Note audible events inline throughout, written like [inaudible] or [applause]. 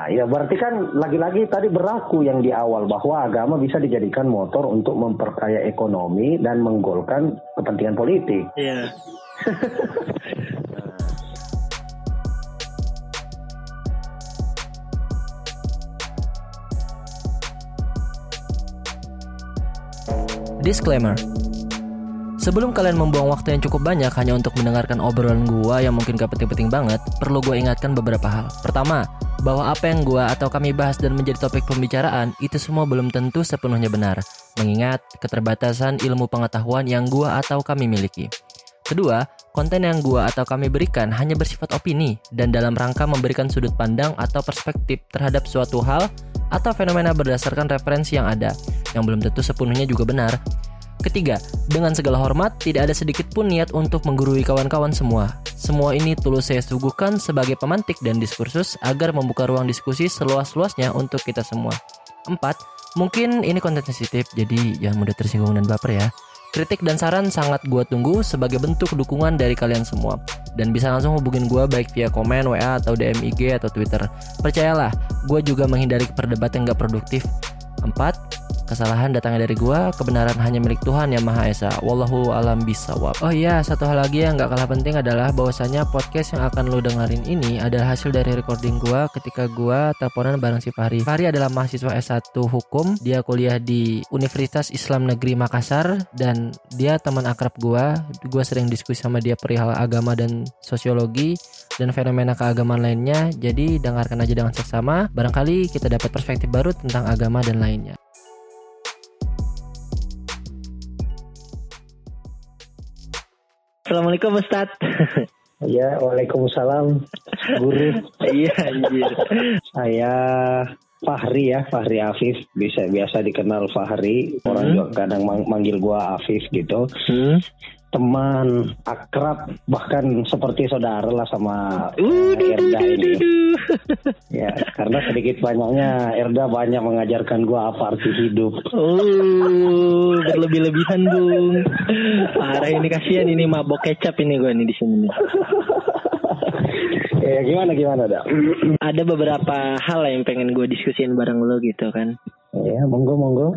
Nah, ya berarti kan lagi-lagi tadi berlaku yang di awal bahwa agama bisa dijadikan motor untuk memperkaya ekonomi dan menggolkan kepentingan politik. Iya. Disclaimer Sebelum kalian membuang waktu yang cukup banyak hanya untuk mendengarkan obrolan gua yang mungkin gak penting-penting banget, perlu gue ingatkan beberapa hal. Pertama, bahwa apa yang gua atau kami bahas dan menjadi topik pembicaraan itu semua belum tentu sepenuhnya benar, mengingat keterbatasan ilmu pengetahuan yang gua atau kami miliki. Kedua, konten yang gua atau kami berikan hanya bersifat opini dan dalam rangka memberikan sudut pandang atau perspektif terhadap suatu hal atau fenomena berdasarkan referensi yang ada, yang belum tentu sepenuhnya juga benar. Ketiga, dengan segala hormat, tidak ada sedikit pun niat untuk menggurui kawan-kawan semua. Semua ini tulus saya suguhkan sebagai pemantik dan diskursus agar membuka ruang diskusi seluas-luasnya untuk kita semua. Empat, mungkin ini konten sensitif, jadi jangan mudah tersinggung dan baper ya. Kritik dan saran sangat gue tunggu sebagai bentuk dukungan dari kalian semua. Dan bisa langsung hubungin gue baik via komen, WA, atau DM IG atau Twitter. Percayalah, gue juga menghindari perdebatan yang gak produktif. Empat, Kesalahan datangnya dari gua, kebenaran hanya milik Tuhan yang Maha Esa. Wallahu alam bisawab. Oh iya, satu hal lagi yang gak kalah penting adalah bahwasanya podcast yang akan lu dengerin ini adalah hasil dari recording gua ketika gua teleponan bareng si Fahri. Fahri adalah mahasiswa S1 Hukum, dia kuliah di Universitas Islam Negeri Makassar dan dia teman akrab gua. Gua sering diskusi sama dia perihal agama dan sosiologi dan fenomena keagamaan lainnya. Jadi dengarkan aja dengan seksama, barangkali kita dapat perspektif baru tentang agama dan lainnya. Assalamualaikum Ustaz. [laughs] Ya, waalaikumsalam, guru. Iya anjir. Saya Fahri ya, Fahri Afif, bisa biasa dikenal Fahri. Orang Hmm. juga kadang mang- manggil gua Afif gitu. Hmm. Teman akrab bahkan seperti saudara lah sama Uh, Erda ini. [laughs] Ya, karena sedikit banyaknya Erda banyak mengajarkan gua apa arti hidup. Oh, berlebih-lebihan bung. Parah ini kasihan ini mabok kecap ini gue nih di sini. nih. [laughs] Ya gimana gimana dak? Ada beberapa hal yang pengen gue diskusin bareng lo gitu kan. Ya monggo monggo.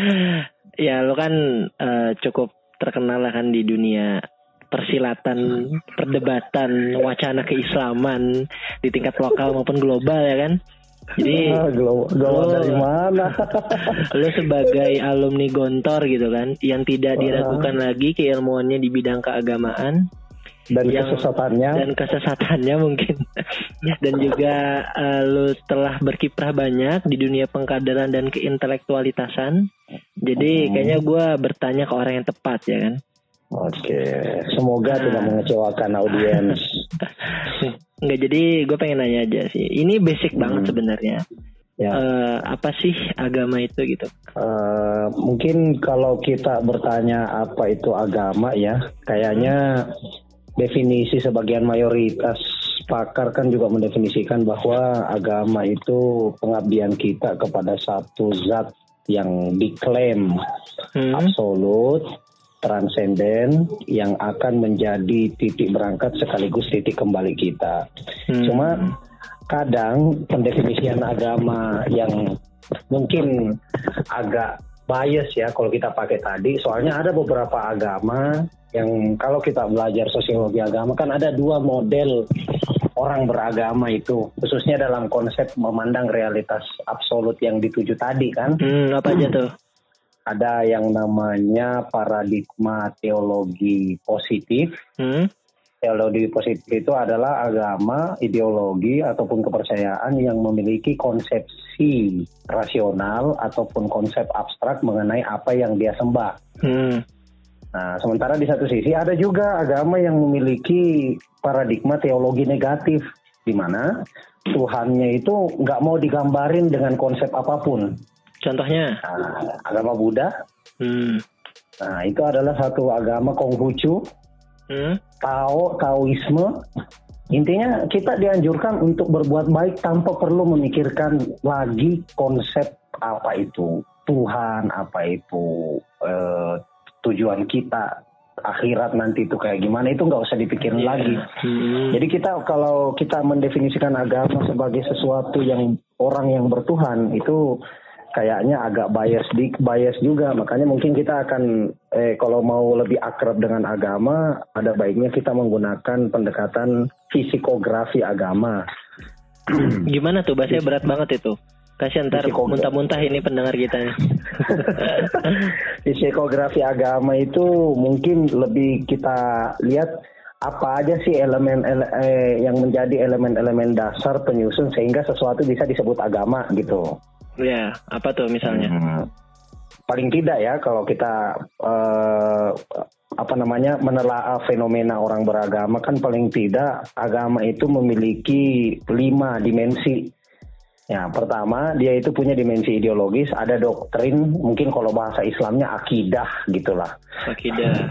[laughs] ya lo kan eh, cukup terkenal lah kan di dunia persilatan, perdebatan, wacana keislaman di tingkat lokal maupun global ya kan. Jadi [laughs] Ah, Oh. dari mana? [laughs] lo sebagai alumni Gontor gitu kan, yang tidak diragukan lagi keilmuannya di bidang keagamaan Dan Yang- kesesatannya. dan kesesatannya mungkin, [laughs] dan juga eh, lo telah berkiprah banyak di dunia pengkaderan dan keintelektualitasan. Jadi Hmm. kayaknya gue bertanya ke orang yang tepat ya kan. Oke, semoga Nah. tidak mengecewakan audiens. [laughs] Enggak jadi gue pengen nanya aja sih. Ini basic banget sebenarnya. Ya. Eh, apa sih agama itu gitu? Eh, mungkin kalau kita bertanya apa itu agama ya, kayaknya definisi sebagian mayoritas pakar kan juga mendefinisikan bahwa agama itu pengabdian kita kepada satu zat yang diklaim Hmm. absolut, transenden, yang akan menjadi titik berangkat sekaligus titik kembali kita. Hmm. Cuma kadang pendefinisian agama yang mungkin agak bias ya kalau kita pakai tadi, soalnya ada beberapa agama yang kalau kita belajar sosiologi agama kan ada dua model orang beragama itu, khususnya dalam konsep memandang realitas absolut yang dituju tadi kan. Hmm, apa aja tuh? Ada yang namanya paradigma teologi positif, Hmm. Teologi positif itu adalah agama, ideologi, ataupun kepercayaan yang memiliki konsepsi rasional ataupun konsep abstrak mengenai apa yang dia sembah. Hmm. Nah, sementara di satu sisi ada juga agama yang memiliki paradigma teologi negatif, di mana Tuhannya itu nggak mau digambarin dengan konsep apa pun. Contohnya? Nah, agama Buddha, Hmm. nah itu adalah satu agama Konghucu, Hmm. Tao, Taoisme, intinya kita dianjurkan untuk berbuat baik tanpa perlu memikirkan lagi konsep apa itu Tuhan, apa itu eh, tujuan kita akhirat nanti itu kayak gimana itu nggak usah dipikirin Iya. lagi. Hmm. Jadi kita kalau kita mendefinisikan agama sebagai sesuatu yang orang yang bertuhan itu kayaknya agak bias di bias juga. Makanya mungkin kita akan eh kalau mau lebih akrab dengan agama ada baiknya kita menggunakan pendekatan fisikografi agama. Gimana tuh bahasanya berat banget itu. Kasih ntar muntah-muntah ini pendengar kita. Fisikografi [laughs] agama itu mungkin lebih kita lihat apa aja sih elemen ele- eh, yang menjadi elemen-elemen dasar penyusun sehingga sesuatu bisa disebut agama gitu. ya, apa tuh misalnya? Hmm. Paling tidak ya kalau kita eh, apa namanya menelaah fenomena orang beragama kan paling tidak agama itu memiliki lima dimensi. Ya, pertama dia itu punya dimensi ideologis, ada doktrin, mungkin kalau bahasa Islamnya akidah gitulah. Akidah.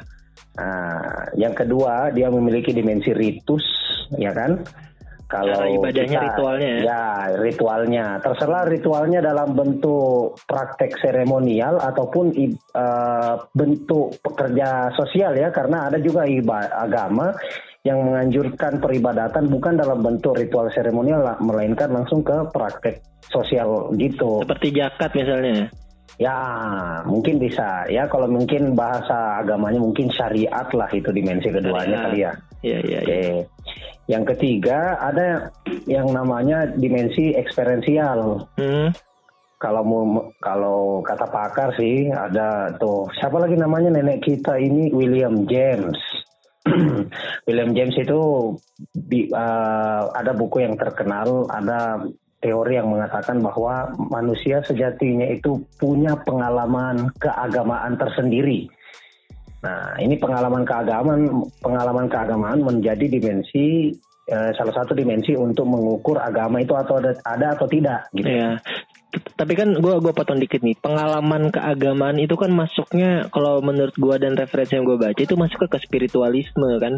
Nah, yang kedua dia memiliki dimensi ritus, ya kan? Kalau Cara ibadahnya, ritualnya ya? ya ritualnya. Terserah ritualnya dalam bentuk praktek seremonial ataupun eh, bentuk pekerja sosial ya, karena ada juga agama yang menganjurkan peribadatan bukan dalam bentuk ritual seremonial lah, melainkan langsung ke praktek sosial gitu. Seperti jakat misalnya. Ya, mungkin bisa. Ya, kalau mungkin bahasa agamanya mungkin syariat lah itu dimensi keduanya kali ya. Iya, iya, Oke. iya. Yang ketiga ada yang namanya dimensi eksperiensial. Hmm. Kalau mau kalau kata pakar sih ada tuh siapa lagi namanya nenek kita ini William James. [clears throat] William James itu di- eh, ada buku yang terkenal, ada teori yang mengatakan bahwa manusia sejatinya itu punya pengalaman keagamaan tersendiri. Nah, ini pengalaman keagamaan, pengalaman keagamaan menjadi dimensi eh, salah satu dimensi untuk mengukur agama itu atau ada, ada atau tidak gitu. Iya. Tapi kan gua gua potong dikit nih. Pengalaman keagamaan itu kan masuknya kalau menurut gua dan referensi yang gua baca itu masuk ke spiritualisme kan.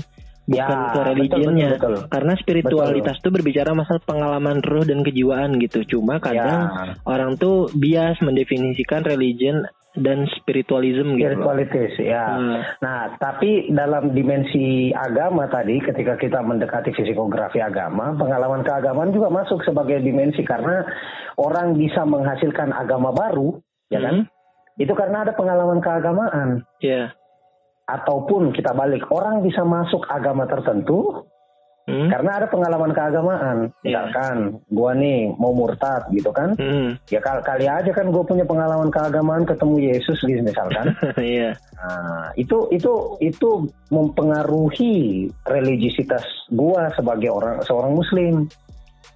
Bukan Ya, ke betul, religionnya. betul, betul. Karena spiritualitas itu berbicara masalah pengalaman roh dan kejiwaan gitu. Cuma kadang Ya. orang tuh bias mendefinisikan religion dan spiritualism gitu. Spiritualitas ya. Hmm. Nah, tapi dalam dimensi agama tadi, ketika kita mendekati fisikografi agama, pengalaman keagamaan juga masuk sebagai dimensi karena orang bisa menghasilkan agama baru, ya kan? Hmm. Itu karena ada pengalaman keagamaan. Iya. Ataupun kita balik, orang bisa masuk agama tertentu Hmm. karena ada pengalaman keagamaan. Iya. Misalkan, gua nih mau murtad gitu kan? Hmm. Ya kal- kali aja kan gue punya pengalaman keagamaan ketemu Yesus gitu misalkan. [laughs] Iya. Nah, itu itu itu mempengaruhi religiositas gua sebagai orang seorang muslim.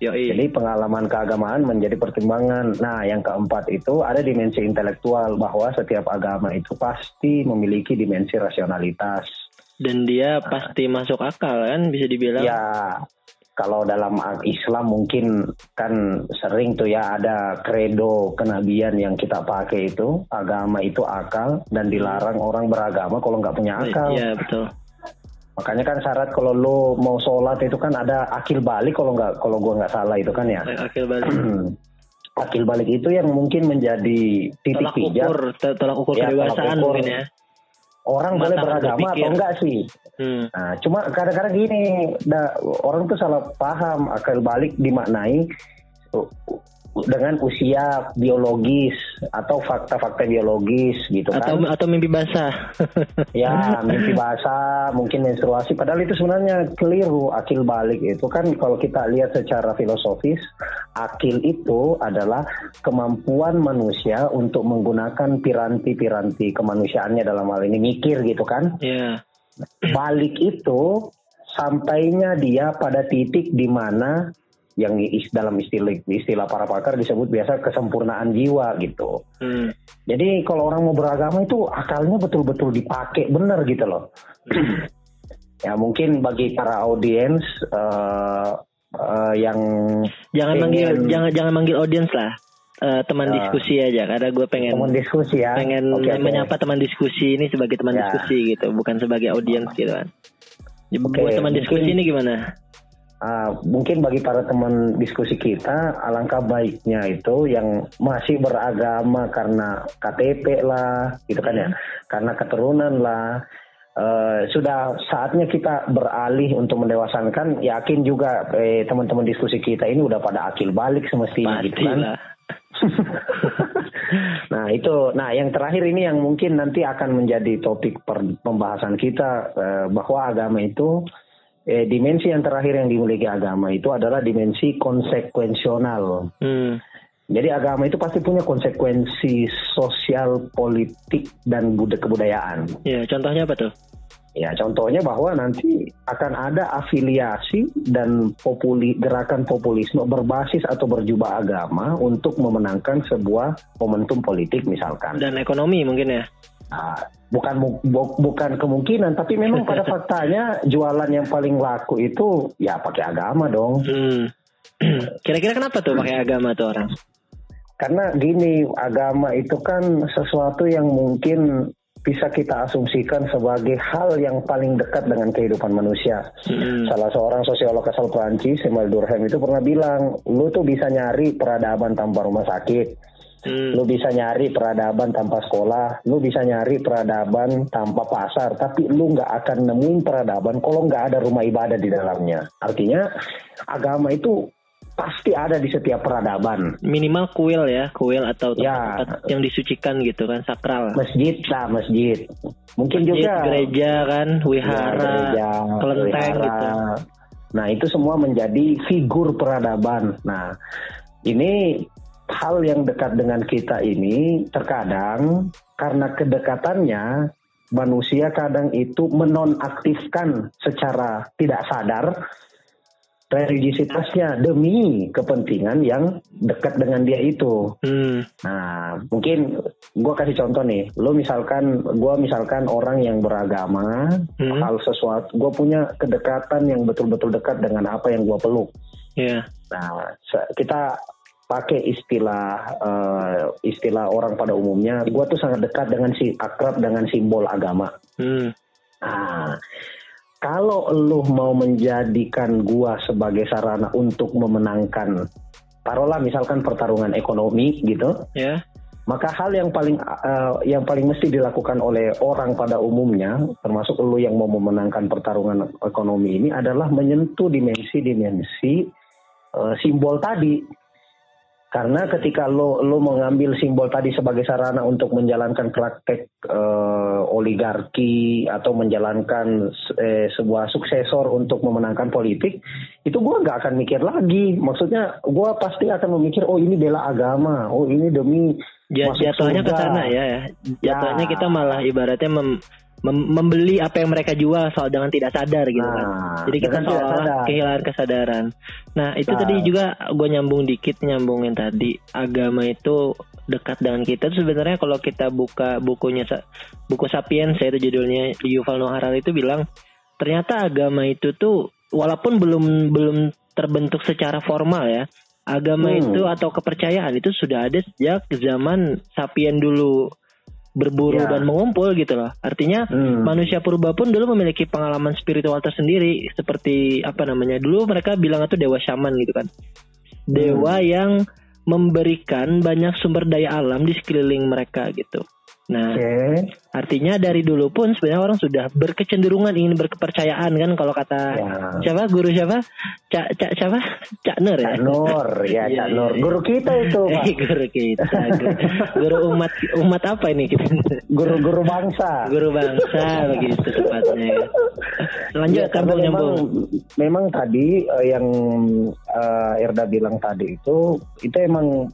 Yoi. Jadi pengalaman keagamaan menjadi pertimbangan. Nah, yang keempat itu ada dimensi intelektual bahwa setiap agama itu pasti memiliki dimensi rasionalitas. Dan dia pasti masuk akal kan bisa dibilang. Ya, kalau dalam Islam mungkin kan sering tuh ya ada kredo kenabian yang kita pakai itu agama itu akal dan dilarang orang beragama kalau nggak punya akal. Iya betul. Makanya kan syarat kalau lo mau sholat itu kan ada akil balik kalau nggak kalau gua nggak salah itu kan ya. Akil balik. [clears throat] akil balik itu yang mungkin menjadi titik Tolak ukur, te- tolak ukur Ya, tolak kedewasaan ukur. mungkin ya. Orang boleh Matang beragama berpikir. atau enggak sih. Hmm. Nah, cuma kadang-kadang gini, da- orang tuh salah paham akal balik dimaknai dengan usia biologis atau fakta-fakta biologis gitu Atau kan. atau mimpi basah. [laughs] Ya, mimpi basah, mungkin menstruasi. Padahal itu sebenarnya keliru. Akil balik itu kan kalau kita lihat secara filosofis, akil itu adalah kemampuan manusia untuk menggunakan piranti-piranti kemanusiaannya dalam hal ini mikir gitu kan. Iya. Balik itu sampainya dia pada titik di mana yang is- dalam istilah istilah para pakar disebut biasa kesempurnaan jiwa gitu. Hmm. Jadi kalau orang mau beragama itu akalnya betul-betul dipakai benar gitu loh. ya mungkin bagi para audiens eh, eh, yang Jangan Pengen- manggil jangan jangan manggil audiens lah. Eh, teman Ya. diskusi aja karena gue pengen teman diskusi ya, pengen oke. menyapa teman diskusi ini sebagai teman Ya. diskusi gitu, bukan sebagai audiens gitu kan. Oke, Buat teman mungkin- diskusi ini gimana? Ah, mungkin bagi para teman diskusi kita, alangkah baiknya itu yang masih beragama karena KTP lah, gitu kan ya, karena keturunan lah, Uh, sudah saatnya kita beralih untuk mendewasankan. Yakin juga eh, teman-teman diskusi kita ini udah pada akil balik semestinya gitu kan. [laughs] nah itu, nah yang terakhir ini yang mungkin nanti akan menjadi topik pembahasan kita uh, bahwa agama itu eh, dimensi yang terakhir yang dimiliki agama itu adalah dimensi konsekuensional. Hmm. Jadi agama itu pasti punya konsekuensi sosial, politik, dan budaya kebudayaan. Ya, contohnya apa tuh? Ya, contohnya bahwa nanti akan ada afiliasi dan populi, gerakan populisme berbasis atau berjubah agama untuk memenangkan sebuah momentum politik misalkan. Dan ekonomi mungkin ya? Nah, bukan bu, bukan kemungkinan, tapi memang pada [laughs] faktanya jualan yang paling laku itu ya pakai agama dong. Hmm. [clears throat] Kira-kira kenapa tuh pakai agama tuh orang? Karena gini, agama itu kan sesuatu yang mungkin bisa kita asumsikan sebagai hal yang paling dekat dengan kehidupan manusia. Hmm. Salah seorang sosiolog asal Prancis, Emile Durkheim itu pernah bilang, lu tuh bisa nyari peradaban tanpa rumah sakit. Hmm. Lu bisa nyari peradaban tanpa sekolah, lu bisa nyari peradaban tanpa pasar, tapi lu nggak akan nemuin peradaban kalau nggak ada rumah ibadah di dalamnya. Artinya agama itu pasti ada di setiap peradaban. Minimal kuil ya, kuil atau ya. tempat yang disucikan gitu kan, sakral. Masjid lah, masjid. Mungkin masjid, juga gereja kan, wihara, ya, kelenteng wihara. gitu. Nah, itu semua menjadi figur peradaban. Nah, ini hal yang dekat dengan kita ini terkadang karena kedekatannya manusia kadang itu menonaktifkan secara tidak sadar religiositasnya demi kepentingan yang dekat dengan dia itu. Hmm. Nah, mungkin gue kasih contoh nih, lo misalkan gue misalkan orang yang beragama, hmm. hal sesuatu, gue punya kedekatan yang betul-betul dekat dengan apa yang gue peluk. Yeah. Nah, kita pakai istilah uh, istilah orang pada umumnya, gue tuh sangat dekat dengan si akrab dengan simbol agama. Hmm. Nah, kalau lu mau menjadikan gua sebagai sarana untuk memenangkan taruhlah misalkan pertarungan ekonomi gitu ya yeah. maka hal yang paling uh, yang paling mesti dilakukan oleh orang pada umumnya termasuk lu yang mau memenangkan pertarungan ekonomi ini adalah menyentuh dimensi-dimensi uh, simbol tadi karena ketika lo lo mengambil simbol tadi sebagai sarana untuk menjalankan praktek uh, oligarki atau menjalankan eh, sebuah suksesor untuk memenangkan politik, itu gue nggak akan mikir lagi. Maksudnya gue pasti akan memikir, oh ini bela agama, oh ini demi jatuhnya ke sana ya, ya. Jatuhnya ya. kita malah ibaratnya mem mem membeli apa yang mereka jual soal dengan tidak sadar gitu kan. nah, kan. Jadi kita seolah kehilangan kesadaran. Nah itu nah. tadi juga gue nyambung dikit nyambungin tadi agama itu dekat dengan kita. Sebenarnya kalau kita buka bukunya buku Sapiens ya itu judulnya Yuval Noah Harari itu bilang ternyata agama itu tuh walaupun belum belum terbentuk secara formal ya. Agama hmm. itu atau kepercayaan itu sudah ada sejak zaman Sapien dulu berburu ya. dan mengumpul gitu loh. Artinya hmm. manusia purba pun dulu memiliki pengalaman spiritual tersendiri seperti apa namanya? Dulu mereka bilang itu dewa shaman gitu kan. Dewa hmm. yang memberikan banyak sumber daya alam di sekeliling mereka gitu. Nah, okay. artinya dari dulu pun sebenarnya orang sudah berkecenderungan ingin berkepercayaan kan kalau kata ya. siapa guru siapa? Cak Cak siapa? Cak Nur ya. Cak Nur ya Cak iya, Nur. Iya. Guru kita itu, [laughs] Pak. guru kita. Guru, guru umat umat apa ini kita? [laughs] Guru-guru bangsa. Guru bangsa begitu tepatnya. [laughs] Lanjut ya, kamu nyambung. Memang tadi uh, yang uh, Erda bilang tadi itu itu emang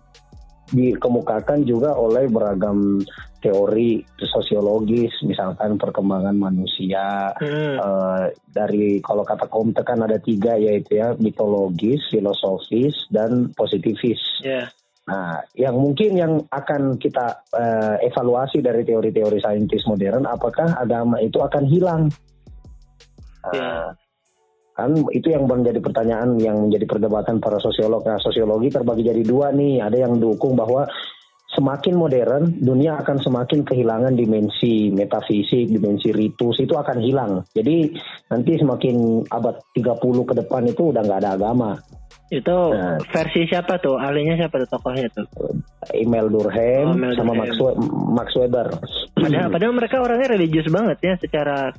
dikemukakan juga oleh beragam teori sosiologis misalkan perkembangan manusia hmm. uh, dari kalau kata Comte kan ada tiga yaitu ya mitologis, filosofis dan positivis. Yeah. Nah, yang mungkin yang akan kita uh, evaluasi dari teori-teori saintis modern, apakah agama itu akan hilang? Uh, kan itu yang menjadi pertanyaan yang menjadi perdebatan para sosiolog nah sosiologi terbagi jadi dua nih ada yang dukung bahwa semakin modern dunia akan semakin kehilangan dimensi metafisik dimensi ritus itu akan hilang jadi nanti semakin abad 30 ke depan itu udah nggak ada agama Itu nah, versi siapa tuh? Ahlinya siapa tuh tokohnya tuh? Email Durkheim oh, sama Max, Max Weber. Padahal, [clears throat] padahal mereka orangnya religius banget ya secara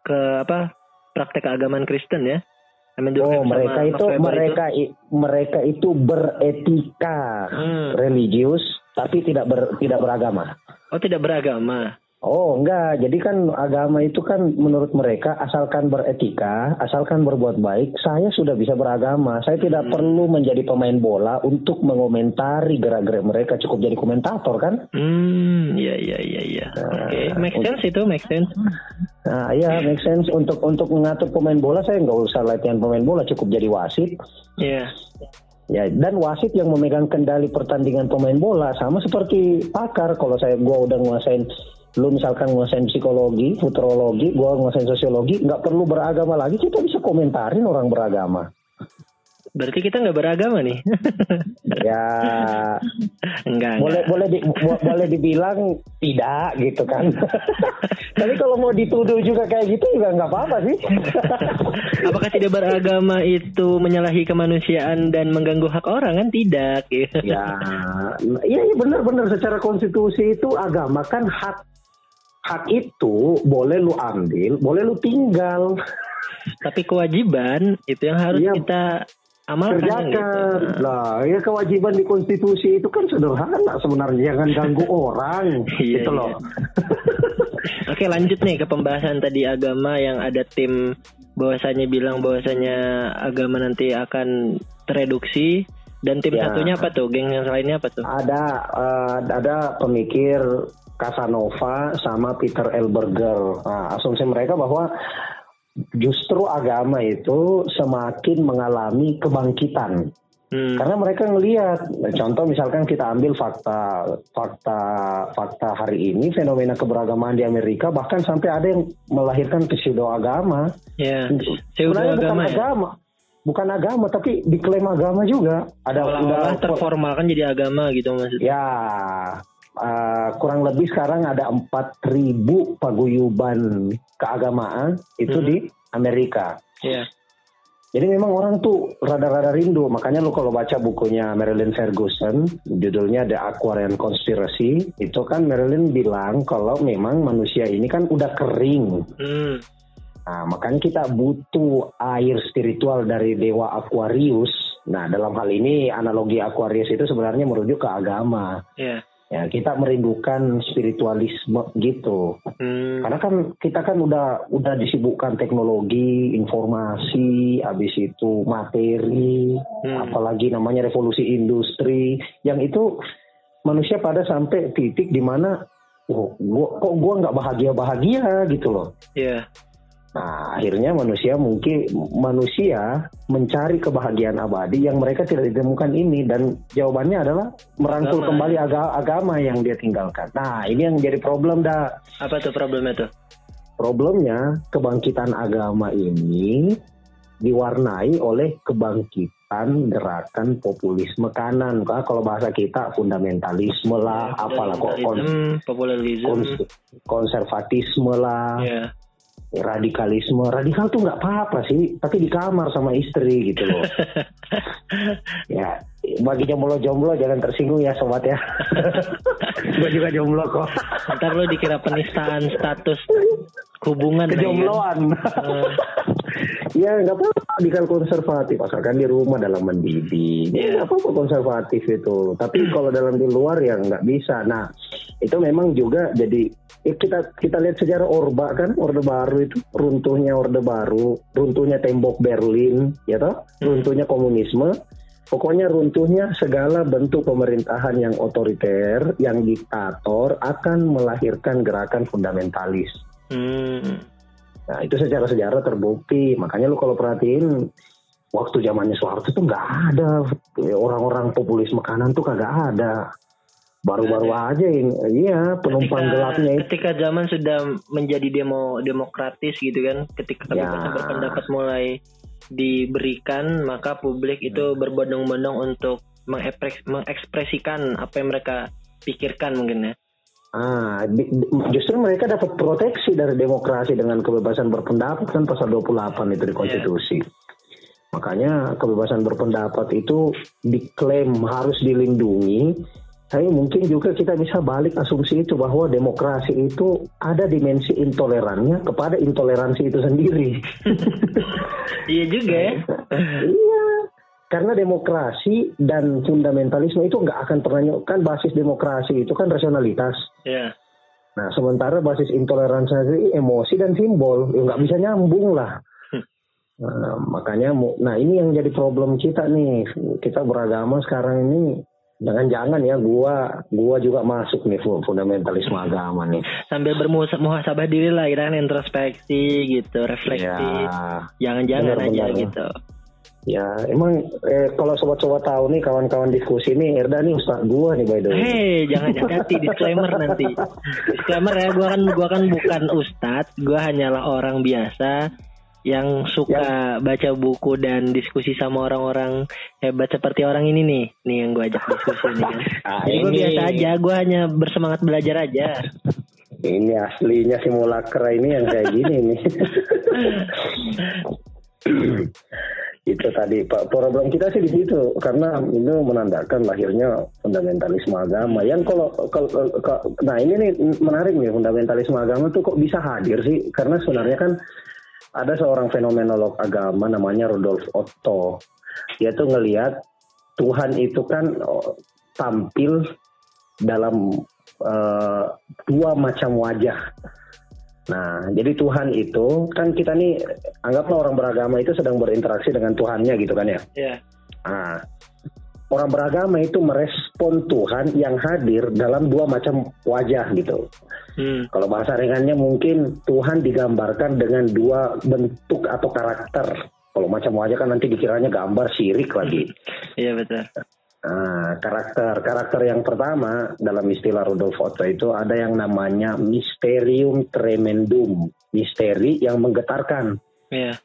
ke apa praktek keagamaan Kristen ya. Oh, mereka itu mereka itu. mereka itu beretika hmm. religius tapi tidak ber, tidak beragama. Oh, tidak beragama. Oh enggak, jadi kan agama itu kan menurut mereka asalkan beretika, asalkan berbuat baik, saya sudah bisa beragama. Saya tidak hmm. perlu menjadi pemain bola untuk mengomentari gerak-gerik mereka, cukup jadi komentator kan? Hmm, iya iya iya iya. Nah, Oke, okay. make sense itu, make sense. Nah, iya make sense untuk untuk mengatur pemain bola saya nggak usah latihan pemain bola, cukup jadi wasit. Iya. Yeah. Ya, dan wasit yang memegang kendali pertandingan pemain bola sama seperti pakar. Kalau saya gua udah nguasain lu misalkan nguasain psikologi, futurologi, gua nguasain sosiologi, nggak perlu beragama lagi, kita bisa komentarin orang beragama. Berarti kita nggak beragama nih? [laughs] ya, enggak. Boleh enggak. boleh di, boleh dibilang tidak gitu kan. [laughs] Tapi kalau mau dituduh juga kayak gitu juga nggak apa-apa sih. [laughs] Apakah tidak beragama itu menyalahi kemanusiaan dan mengganggu hak orang kan tidak? ya, iya ya, benar-benar secara konstitusi itu agama kan hak hak itu boleh lu ambil, boleh lu tinggal. Tapi kewajiban itu yang harus iya, kita amalkan. Kerjakan. Gitu. Lah, ya kewajiban di konstitusi itu kan sederhana sebenarnya, jangan ganggu [laughs] orang. iya, gitu loh. Iya. [laughs] Oke, lanjut nih ke pembahasan tadi agama yang ada tim bahwasanya bilang bahwasanya agama nanti akan tereduksi dan tim ya. satunya apa tuh? Geng yang lainnya apa tuh? Ada uh, ada pemikir Casanova sama Peter Elberger. Nah, asumsi mereka bahwa justru agama itu semakin mengalami kebangkitan. Hmm. Karena mereka ngelihat, contoh misalkan kita ambil fakta fakta fakta hari ini fenomena keberagamaan di Amerika bahkan sampai ada yang melahirkan pseudo agama. Yeah. Sebenarnya bukan ya? agama, bukan agama tapi diklaim agama juga. Ada udah terformalkan jadi agama gitu maksudnya. Ya, uh, kurang lebih sekarang ada 4.000 paguyuban keagamaan itu hmm. di Amerika. Yeah. Jadi memang orang tuh rada-rada rindu. Makanya lo kalau baca bukunya Marilyn Ferguson, judulnya The Aquarian Conspiracy, itu kan Marilyn bilang kalau memang manusia ini kan udah kering. Hmm. Nah, makanya kita butuh air spiritual dari dewa Aquarius. Nah, dalam hal ini analogi Aquarius itu sebenarnya merujuk ke agama. Yeah ya kita merindukan spiritualisme gitu hmm. karena kan kita kan udah udah disibukkan teknologi informasi habis itu materi hmm. apalagi namanya revolusi industri yang itu manusia pada sampai titik di mana oh gua kok gua nggak bahagia bahagia gitu loh yeah. Nah, akhirnya manusia mungkin manusia mencari kebahagiaan abadi yang mereka tidak ditemukan ini dan jawabannya adalah merangkul agama. kembali aga agama yang dia tinggalkan. Nah, ini yang jadi problem dah. Apa tuh problemnya tuh? Problemnya kebangkitan agama ini diwarnai oleh kebangkitan gerakan populisme kanan. Kalau bahasa kita fundamentalisme lah, ya, apalah kok kon konservatisme lah. Ya radikalisme. Radikal tuh nggak apa-apa sih tapi di kamar sama istri gitu loh. [laughs] Ya bagi jomblo-jomblo jangan tersinggung ya sobat ya. [laughs] Gue juga jomblo kok. Ntar lo dikira penistaan status hubungan kejombloan ya, ya nggak apa-apa. Radikal konservatif. Asalkan di rumah dalam mendidik ya nggak apa-apa konservatif itu. Tapi kalau dalam di luar ya nggak bisa. Nah itu memang juga jadi ya kita kita lihat sejarah Orba kan? Orde Baru itu. Runtuhnya Orde Baru. Runtuhnya tembok Berlin ya toh? Hmm. runtuhnya komunisme pokoknya runtuhnya segala bentuk pemerintahan yang otoriter yang diktator akan melahirkan gerakan fundamentalis. Hmm. nah itu secara sejarah terbukti. Makanya lu kalau perhatiin waktu zamannya Soeharto itu nggak ada. Orang-orang populisme kanan tuh kagak ada. Baru-baru aja yang iya penumpang ketika, gelapnya itu. ketika zaman sudah menjadi demo demokratis gitu kan. Ketika kebebasan ya. berpendapat mulai diberikan maka publik itu hmm. berbondong-bondong untuk mengekspresikan apa yang mereka pikirkan mungkin ya Ah, di, justru mereka dapat proteksi dari demokrasi dengan kebebasan berpendapat kan pasal 28 itu di konstitusi. Yeah. Makanya kebebasan berpendapat itu diklaim harus dilindungi. Tapi mungkin juga kita bisa balik asumsi itu bahwa demokrasi itu ada dimensi intolerannya kepada intoleransi itu sendiri. [laughs] iya juga ya. iya. Karena demokrasi dan fundamentalisme itu nggak akan pernah kan basis demokrasi itu kan rasionalitas. Iya. Nah sementara basis intoleransi itu emosi dan simbol, ya nggak bisa nyambung lah. Nah, makanya, nah ini yang jadi problem kita nih. Kita beragama sekarang ini jangan-jangan ya gua gua juga masuk nih fundamentalisme agama nih. Sambil bermuhasabah diri lah, kita kan introspeksi gitu, refleksi. Ya, jangan-jangan aja gitu. Ya, emang eh, kalau sobat-sobat tahu nih kawan-kawan diskusi nih, Erda nih ustaz gua nih by the way. Hei, jangan [laughs] ganti disclaimer nanti. Disclaimer ya, gua kan gua kan bukan ustaz, gua hanyalah orang biasa yang suka ya. baca buku dan diskusi sama orang-orang hebat seperti orang ini nih. Nih yang gue ajak diskusi [laughs] ini kan. Ah, jadi gue biasa aja gue hanya bersemangat belajar aja. Ini aslinya simulacra ini yang kayak gini nih. [laughs] Itu tadi pak. Problem kita sih di situ karena itu menandakan lahirnya fundamentalisme agama. Yang kalau, kalau, kalau nah ini nih menarik nih fundamentalisme agama tuh kok bisa hadir sih? Karena sebenarnya kan ada seorang fenomenolog agama namanya Rudolf Otto. Dia tuh ngelihat Tuhan itu kan oh, tampil dalam uh, dua macam wajah. Nah, jadi Tuhan itu kan kita nih anggaplah orang beragama itu sedang berinteraksi dengan Tuhannya gitu kan ya. Iya. Yeah. Nah, orang beragama itu merespon Tuhan yang hadir dalam dua macam wajah gitu. Hmm. Kalau bahasa ringannya mungkin Tuhan digambarkan dengan dua bentuk atau karakter. Kalau macam wajah kan nanti dikiranya gambar sirik lagi. Iya betul. Nah, karakter karakter yang pertama dalam istilah Rudolf Otto itu ada yang namanya mysterium tremendum, misteri yang menggetarkan. Iya.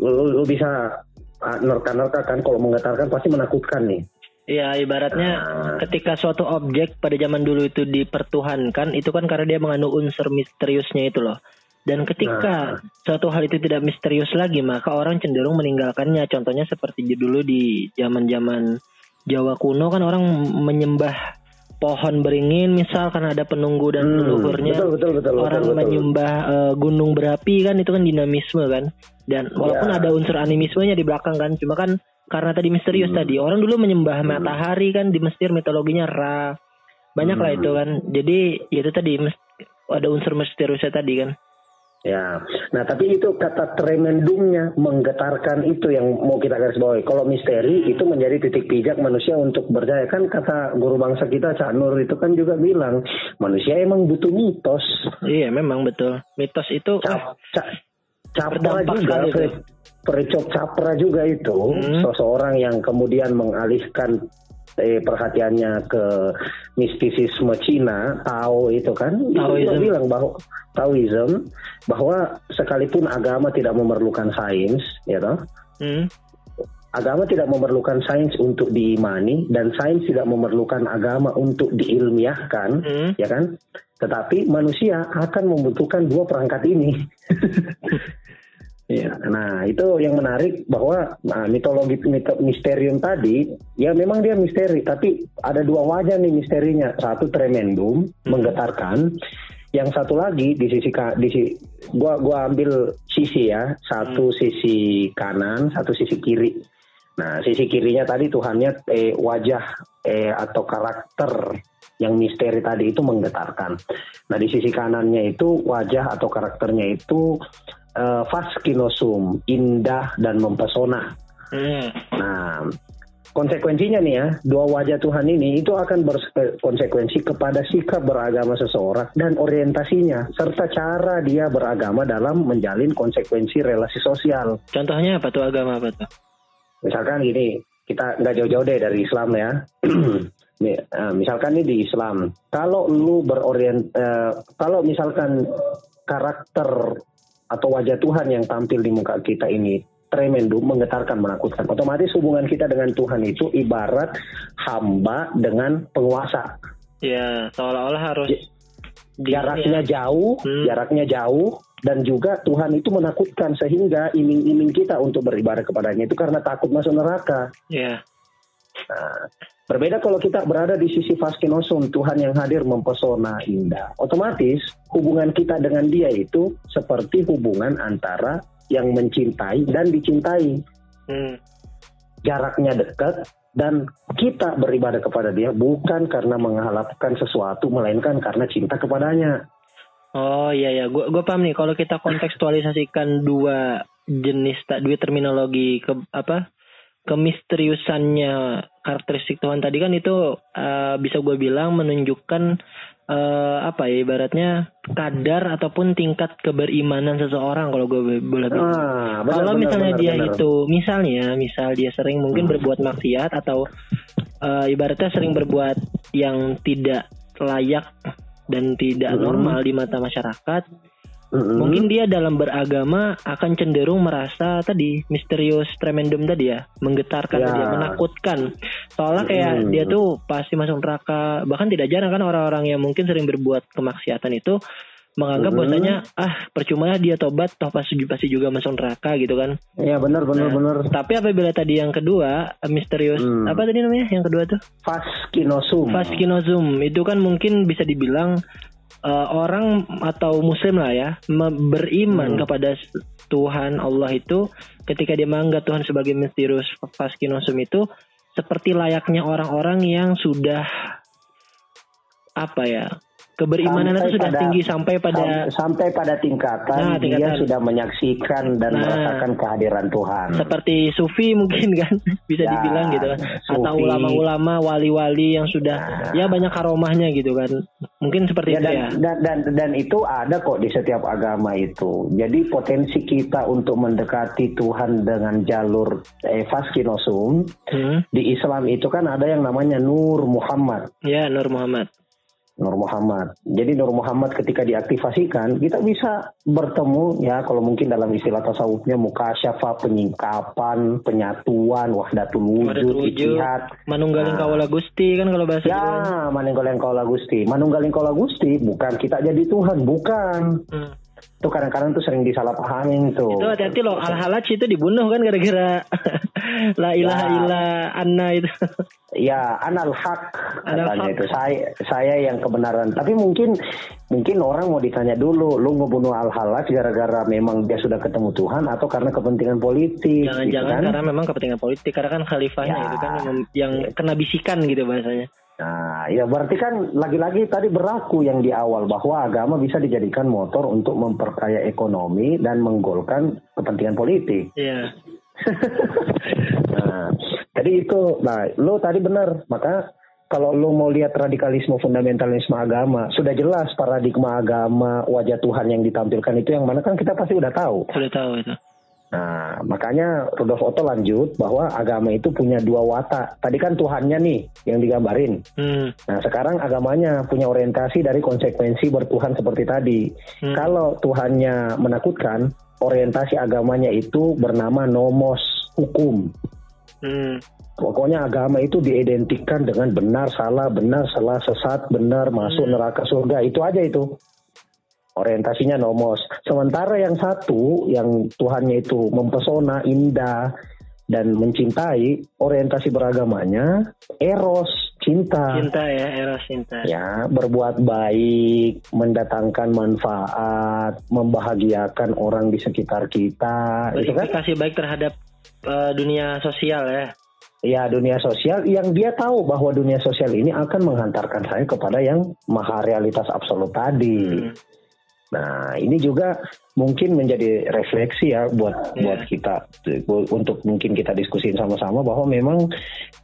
Lu, lu bisa Ah, nerka-nerka kan kalau menggetarkan pasti menakutkan nih. Iya, ibaratnya nah. ketika suatu objek pada zaman dulu itu dipertuhankan, itu kan karena dia mengandung unsur misteriusnya itu loh. Dan ketika nah. suatu hal itu tidak misterius lagi, maka orang cenderung meninggalkannya. Contohnya seperti dulu di zaman-zaman Jawa kuno kan orang menyembah pohon beringin misal karena ada penunggu dan hmm, leluhurnya betul, betul, betul, orang betul, betul. menyembah uh, gunung berapi kan itu kan dinamisme kan dan walaupun yeah. ada unsur animismenya di belakang kan cuma kan karena tadi misterius hmm. tadi orang dulu menyembah hmm. matahari kan di Mesir mitologinya Ra banyak hmm. lah itu kan jadi ya itu tadi ada unsur misteriusnya tadi kan Ya, nah tapi itu kata tremendumnya menggetarkan itu yang mau kita garis bawahi. Kalau misteri itu menjadi titik pijak manusia untuk berdaya kan kata guru bangsa kita Cak Nur itu kan juga bilang manusia emang butuh mitos. Iya memang betul mitos itu cap, cap, capra juga, Pericok capra juga itu hmm. seseorang yang kemudian mengalihkan eh, perhatiannya ke mistisisme Cina, Tao itu kan, Taoism. bilang bahwa Taoism bahwa sekalipun agama tidak memerlukan sains, ya toh, hmm. agama tidak memerlukan sains untuk diimani dan sains tidak memerlukan agama untuk diilmiahkan, hmm. ya kan? Tetapi manusia akan membutuhkan dua perangkat ini. [laughs] Ya, nah itu yang menarik bahwa nah, mitologi mit misterium tadi ya memang dia misteri tapi ada dua wajah nih misterinya. Satu tremendum hmm. menggetarkan. Yang satu lagi di sisi di sisi gua gua ambil sisi ya. Satu hmm. sisi kanan satu sisi kiri. Nah sisi kirinya tadi Tuhannya eh, wajah eh, atau karakter yang misteri tadi itu menggetarkan. Nah di sisi kanannya itu wajah atau karakternya itu uh, faskinosum, indah dan mempesona. Hmm. Nah, konsekuensinya nih ya, dua wajah Tuhan ini itu akan berkonsekuensi kepada sikap beragama seseorang dan orientasinya, serta cara dia beragama dalam menjalin konsekuensi relasi sosial. Contohnya apa tuh agama apa tuh? Misalkan gini, kita nggak jauh-jauh deh dari Islam ya. [clears throat] Eh, misalkan nih di Islam, kalau lu berorient, uh, kalau misalkan karakter atau wajah Tuhan yang tampil di muka kita ini tremendum, menggetarkan, menakutkan. Otomatis hubungan kita dengan Tuhan itu ibarat hamba dengan penguasa. Ya, seolah-olah harus jaraknya ya. jauh, hmm. jaraknya jauh, dan juga Tuhan itu menakutkan sehingga iming-iming kita untuk beribadah kepadanya itu karena takut masuk neraka. Iya. Nah, berbeda kalau kita berada di sisi faskinosum, Tuhan yang hadir mempesona indah. Otomatis hubungan kita dengan dia itu seperti hubungan antara yang mencintai dan dicintai. Hmm. Jaraknya dekat dan kita beribadah kepada dia bukan karena mengharapkan sesuatu melainkan karena cinta kepadanya. Oh iya ya, gue gue paham nih kalau kita kontekstualisasikan dua jenis tak dua terminologi ke apa kemisteriusannya karakteristik Tuhan tadi kan itu uh, bisa gue bilang menunjukkan uh, apa ya ibaratnya kadar ataupun tingkat keberimanan seseorang kalau gue boleh bilang. Ah, kalau misalnya benar, dia benar. itu misalnya misal dia sering mungkin hmm. berbuat maksiat atau uh, ibaratnya sering berbuat yang tidak layak dan tidak mm-hmm. normal di mata masyarakat, mm-hmm. mungkin dia dalam beragama akan cenderung merasa tadi misterius tremendum tadi ya, menggetarkan yeah. dia, menakutkan. Soalnya kayak mm-hmm. dia tuh pasti masuk neraka. Bahkan tidak jarang kan orang-orang yang mungkin sering berbuat kemaksiatan itu menganggap hmm. bahwasanya ah percuma lah dia tobat toh pasti pasti juga masuk neraka gitu kan iya benar benar nah, benar tapi apabila tadi yang kedua misterius hmm. apa tadi namanya yang kedua tuh faskinosum faskinosum itu kan mungkin bisa dibilang uh, orang atau muslim lah ya beriman hmm. kepada Tuhan Allah itu ketika dia menganggap Tuhan sebagai misterius faskinosum itu seperti layaknya orang-orang yang sudah apa ya keberimanan itu sudah pada, tinggi sampai pada sampai pada tingkatan, nah, tingkatan dia sudah menyaksikan dan nah, merasakan kehadiran Tuhan. Seperti sufi mungkin [laughs] kan bisa ya, dibilang gitu kan. Sufi. Atau ulama-ulama wali-wali yang sudah nah. ya banyak karomahnya gitu kan. Mungkin seperti ya, itu dan, ya. Dan, dan dan itu ada kok di setiap agama itu. Jadi potensi kita untuk mendekati Tuhan dengan jalur eh, hmm. di Islam itu kan ada yang namanya Nur Muhammad. Ya, Nur Muhammad. Nur Muhammad. Jadi Nur Muhammad ketika diaktifasikan, kita bisa bertemu ya kalau mungkin dalam istilah tasawufnya mukasyafa, penyingkapan, penyatuan, wahdatul wujud, ijtihad. Manunggaling nah, kawula Gusti kan kalau bahasa Ya, manunggaling kawula Gusti. Manunggaling kawula Gusti bukan kita jadi Tuhan, bukan. Hmm itu kadang-kadang tuh sering disalahpahamin tuh. Itu hati-hati loh, al-halaj itu dibunuh kan gara-gara [laughs] la ilaha ya. illa anna itu. [laughs] ya, anal hak katanya itu. Saya saya yang kebenaran. Tapi mungkin mungkin orang mau ditanya dulu, lu ngebunuh al-halaj gara-gara memang dia sudah ketemu Tuhan atau karena kepentingan politik? Jangan-jangan gitu kan? karena memang kepentingan politik, karena kan khalifahnya ya. itu kan yang, yang kena bisikan gitu bahasanya. Nah, ya berarti kan lagi-lagi tadi berlaku yang di awal bahwa agama bisa dijadikan motor untuk memperkaya ekonomi dan menggolkan kepentingan politik. Iya. [laughs] nah, jadi itu, nah, lo tadi benar, maka kalau lo mau lihat radikalisme fundamentalisme agama, sudah jelas paradigma agama wajah Tuhan yang ditampilkan itu yang mana kan kita pasti udah tahu. Sudah tahu itu. Nah, makanya Rudolf Otto lanjut bahwa agama itu punya dua watak. Tadi kan Tuhannya nih yang digambarin. Hmm. Nah, sekarang agamanya punya orientasi dari konsekuensi bertuhan seperti tadi. Hmm. Kalau Tuhannya menakutkan, orientasi agamanya itu bernama nomos, hukum. Hmm. Pokoknya agama itu diidentikan dengan benar, salah, benar, salah, sesat, benar, masuk hmm. neraka, surga. Itu aja itu orientasinya nomos. Sementara yang satu, yang Tuhannya itu mempesona, indah, dan mencintai, orientasi beragamanya eros, cinta. Cinta ya, eros cinta. Ya, berbuat baik, mendatangkan manfaat, membahagiakan orang di sekitar kita. Itu kan? Kasih baik terhadap uh, dunia sosial ya. Ya, dunia sosial yang dia tahu bahwa dunia sosial ini akan menghantarkan saya kepada yang maha realitas absolut tadi. Hmm. Nah, ini juga mungkin menjadi refleksi ya buat yeah. buat kita untuk mungkin kita diskusin sama-sama bahwa memang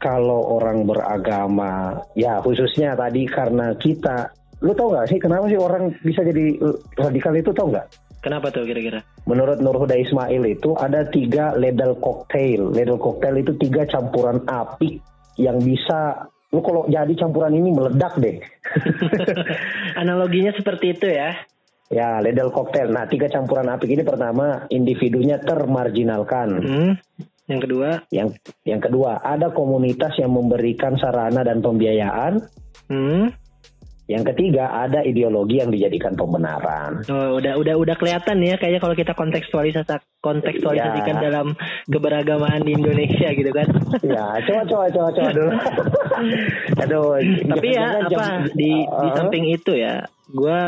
kalau orang beragama ya khususnya tadi karena kita lu tau nggak sih kenapa sih orang bisa jadi radikal itu tau nggak? Kenapa tuh kira-kira? Menurut Nur Huda Ismail itu ada tiga ledel cocktail. Ledel cocktail itu tiga campuran api yang bisa lu kalau jadi campuran ini meledak deh. [laughs] Analoginya seperti itu ya. Ya, ledel koktail. Nah, tiga campuran api ini pertama individunya termarginalkan. Hmm. Yang kedua, yang yang kedua ada komunitas yang memberikan sarana dan pembiayaan. Hmm. Yang ketiga ada ideologi yang dijadikan pembenaran. Oh, udah udah udah kelihatan ya kayaknya kalau kita kontekstualisasi kontekstualisasikan ya. dalam keberagamaan di Indonesia gitu kan. Ya, coba coba coba coba dulu. [laughs] Aduh. Tapi ya apa jam, di uh, di samping itu ya, gue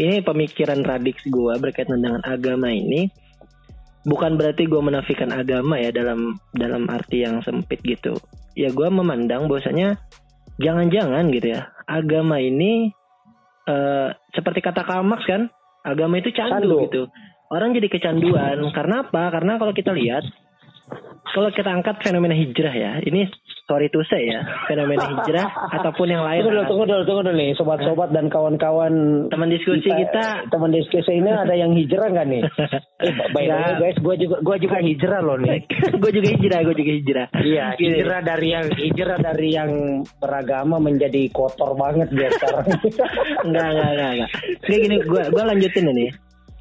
ini pemikiran radix gue berkaitan dengan agama ini bukan berarti gue menafikan agama ya dalam dalam arti yang sempit gitu. Ya gue memandang bahwasanya jangan-jangan gitu ya agama ini uh, seperti kata Karl Marx kan agama itu candu, candu. gitu. Orang jadi kecanduan. Karena apa? Karena kalau kita lihat kalau kita angkat fenomena hijrah ya, ini sorry to say ya, fenomena hijrah [laughs] ataupun yang lain. Tunggu dulu, tunggu dulu, tunggu dulu nih, sobat-sobat dan kawan-kawan teman diskusi kita, kita, teman diskusi ini ada yang hijrah nggak nih? [laughs] eh, by the way guys, gue juga gue juga hijrah loh nih. [laughs] gue juga hijrah, gue juga hijrah. Iya, hijrah dari yang hijrah dari yang beragama menjadi kotor banget dia sekarang. enggak, enggak, enggak, enggak. Kayak gini, gue gue lanjutin ini.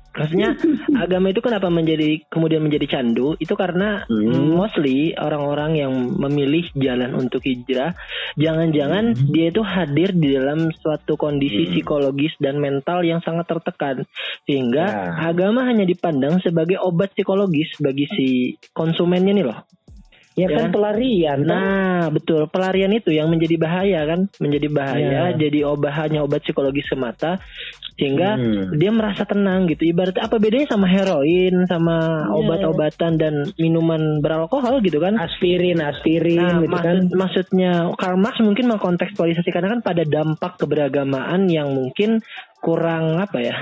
Maksudnya agama itu kenapa menjadi kemudian menjadi candu? Itu karena hmm. mostly orang-orang yang memilih jalan untuk hijrah, jangan-jangan hmm. dia itu hadir di dalam suatu kondisi hmm. psikologis dan mental yang sangat tertekan, sehingga ya. agama hanya dipandang sebagai obat psikologis bagi si konsumennya nih loh. Ya, ya kan pelarian. Kan? Nah, betul. Pelarian itu yang menjadi bahaya kan, menjadi bahaya. Ya. Jadi obat hanya obat psikologis semata sehingga hmm. dia merasa tenang gitu. Ibaratnya apa bedanya sama heroin, sama ya. obat-obatan dan minuman beralkohol gitu kan? Aspirin, aspirin nah, gitu maksud, kan. Maksudnya Karl Marx mungkin mengkontekstualisasikan kan pada dampak keberagamaan yang mungkin kurang apa ya?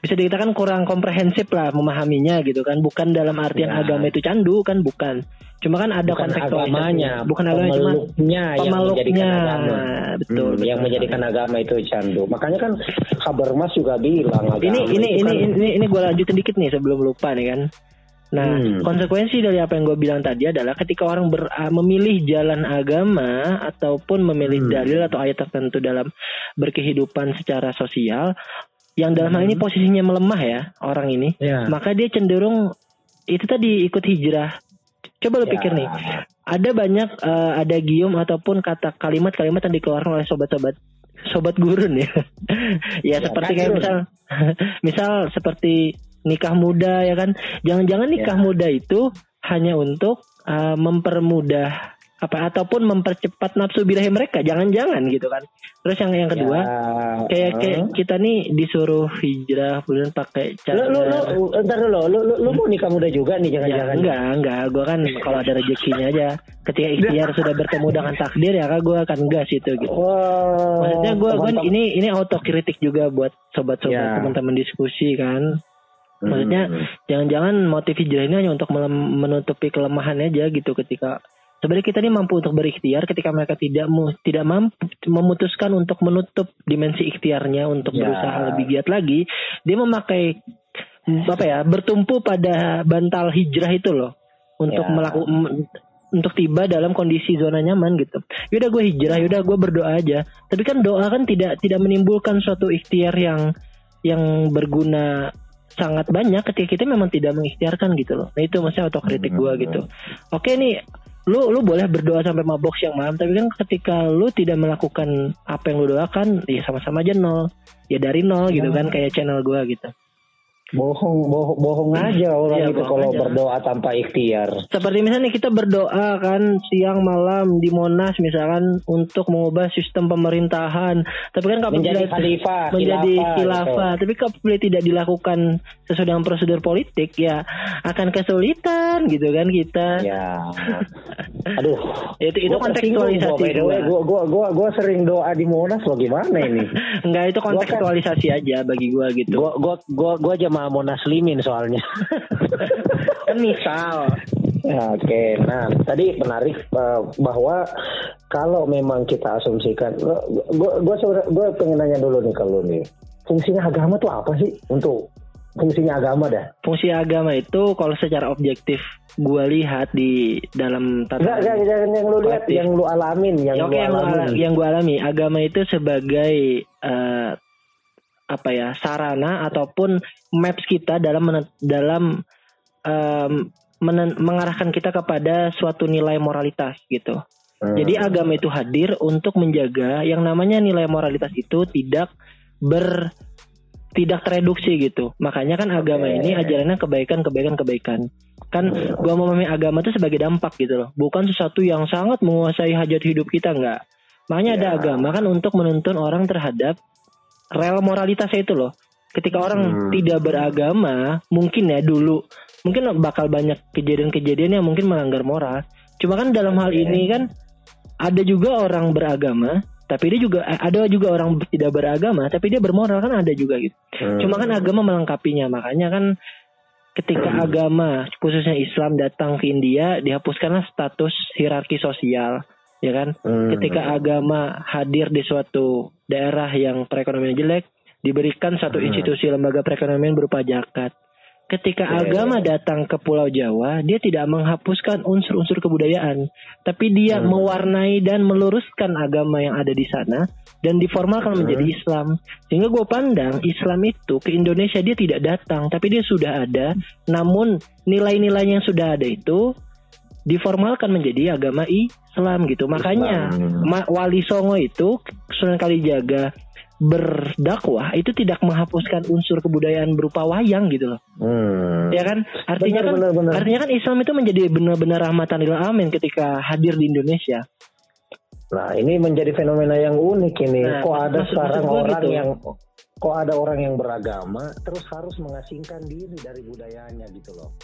Bisa dikatakan kurang komprehensif lah memahaminya gitu kan bukan dalam artian ya. agama itu candu kan bukan Cuma kan ada bukan agamanya, bukan agama cuma yang menjadikan agama. Betul, hmm, yang menjadikan agama itu candu. Makanya kan kabar Mas juga bilang agama ini ini ini, kan... ini ini ini gue lanjutin dikit nih sebelum lupa nih kan. Nah, hmm. konsekuensi dari apa yang gue bilang tadi adalah ketika orang ber, uh, memilih jalan agama ataupun memilih hmm. dalil atau ayat tertentu dalam berkehidupan secara sosial, yang dalam hal ini hmm. posisinya melemah ya orang ini, yeah. maka dia cenderung itu tadi ikut hijrah Coba lu ya. pikir nih, ada banyak uh, ada gium ataupun kata kalimat-kalimat yang dikeluarkan oleh sobat-sobat sobat gurun ya. [laughs] ya, ya seperti kayak misal [laughs] misal seperti nikah muda ya kan. Jangan-jangan nikah ya. muda itu hanya untuk uh, mempermudah apa ataupun mempercepat nafsu birahi mereka. Jangan-jangan gitu kan. Terus yang yang kedua ya, kayak kayak kita nih disuruh hijrah kemudian pakai cara lu lu, lu entar dulu. Lu, lu, lu mau nikah muda juga nih jangan-jangan. ya, enggak enggak. Gue kan kalau ada rezekinya aja ketika ikhtiar [laughs] sudah bertemu dengan takdir ya kan gue akan gas itu gitu. Wow, maksudnya gue kan ini ini autokritik juga buat sobat-sobat ya. teman-teman diskusi kan. Maksudnya hmm. jangan-jangan motif hijrah ini hanya untuk menutupi kelemahan aja gitu ketika sebenarnya kita ini mampu untuk berikhtiar ketika mereka tidak mu, tidak mampu memutuskan untuk menutup dimensi ikhtiarnya untuk ya. berusaha lebih giat lagi dia memakai apa ya bertumpu pada bantal hijrah itu loh untuk ya. melakukan untuk tiba dalam kondisi zona nyaman gitu. Yaudah gue hijrah, yaudah gue berdoa aja. Tapi kan doa kan tidak tidak menimbulkan suatu ikhtiar yang yang berguna sangat banyak ketika kita memang tidak mengikhtiarkan gitu loh. Nah itu maksudnya otokritik gue gitu. Oke nih lu lu boleh berdoa sampai mabok siang malam tapi kan ketika lu tidak melakukan apa yang lu doakan ya sama-sama aja nol. Ya dari nol gitu kan kayak channel gua gitu bohong bohong bohong aja orang iya, itu kalau aja. berdoa tanpa ikhtiar. Seperti misalnya kita berdoa kan siang malam di Monas misalkan untuk mengubah sistem pemerintahan. Tapi kan kalau menjadi khalifah menjadi khilafah gitu. tapi kalau tidak dilakukan sesuai dengan prosedur politik ya akan kesulitan gitu kan kita. Ya. Aduh. [laughs] Itu itu kontekstualisasi gua, gua, gua, gua, gua sering doa di Monas lo gimana ini? [laughs] Enggak itu kontekstualisasi kan, aja bagi gua gitu. Gua gua gua, gua sama Monas Limin soalnya. kan [laughs] misal. Ya, Oke, okay. nah tadi menarik uh, bahwa kalau memang kita asumsikan, gue gue pengen nanya dulu nih kalau nih fungsinya agama tuh apa sih untuk fungsinya agama dah? Fungsi agama itu kalau secara objektif gue lihat di dalam tata enggak, enggak, yang lu lihat, yang lu alamin, yang ya, lu alamin. yang gue alami, agama itu sebagai uh, apa ya sarana ataupun maps kita dalam dalam um, mengarahkan kita kepada suatu nilai moralitas gitu. Hmm. Jadi agama itu hadir untuk menjaga yang namanya nilai moralitas itu tidak ber tidak tereduksi gitu. Makanya kan agama okay. ini ajarannya kebaikan, kebaikan, kebaikan. Kan gua memahami agama itu sebagai dampak gitu loh, bukan sesuatu yang sangat menguasai hajat hidup kita enggak. Makanya yeah. ada ya. agama kan untuk menuntun orang terhadap rel moralitasnya itu loh. Ketika orang hmm. tidak beragama, mungkin ya dulu mungkin bakal banyak kejadian-kejadian yang mungkin melanggar moral. Cuma kan dalam hal ini kan ada juga orang beragama tapi dia juga eh, ada juga orang tidak beragama tapi dia bermoral kan ada juga gitu hmm. cuma kan agama melengkapinya makanya kan ketika hmm. agama khususnya Islam datang ke India dihapuskanlah status hierarki sosial ya kan hmm. ketika agama hadir di suatu daerah yang perekonomian jelek diberikan satu hmm. institusi lembaga perekonomian berupa zakat ketika yeah. agama datang ke Pulau Jawa, dia tidak menghapuskan unsur-unsur kebudayaan, tapi dia hmm. mewarnai dan meluruskan agama yang ada di sana dan diformalkan hmm. menjadi Islam. Sehingga gue pandang Islam itu ke Indonesia dia tidak datang, tapi dia sudah ada. Namun nilai-nilainya yang sudah ada itu diformalkan menjadi agama Islam gitu. Makanya Islam. Wali Songo itu Sunan Kalijaga berdakwah itu tidak menghapuskan unsur kebudayaan berupa wayang gitu loh. Hmm. Ya kan? Artinya benar, kan benar, benar. artinya kan Islam itu menjadi benar-benar rahmatan lil alamin ketika hadir di Indonesia. Nah, ini menjadi fenomena yang unik ini. Nah, kok ada maksud, sekarang maksud orang gitu. yang kok ada orang yang beragama terus harus mengasingkan diri dari budayanya gitu loh.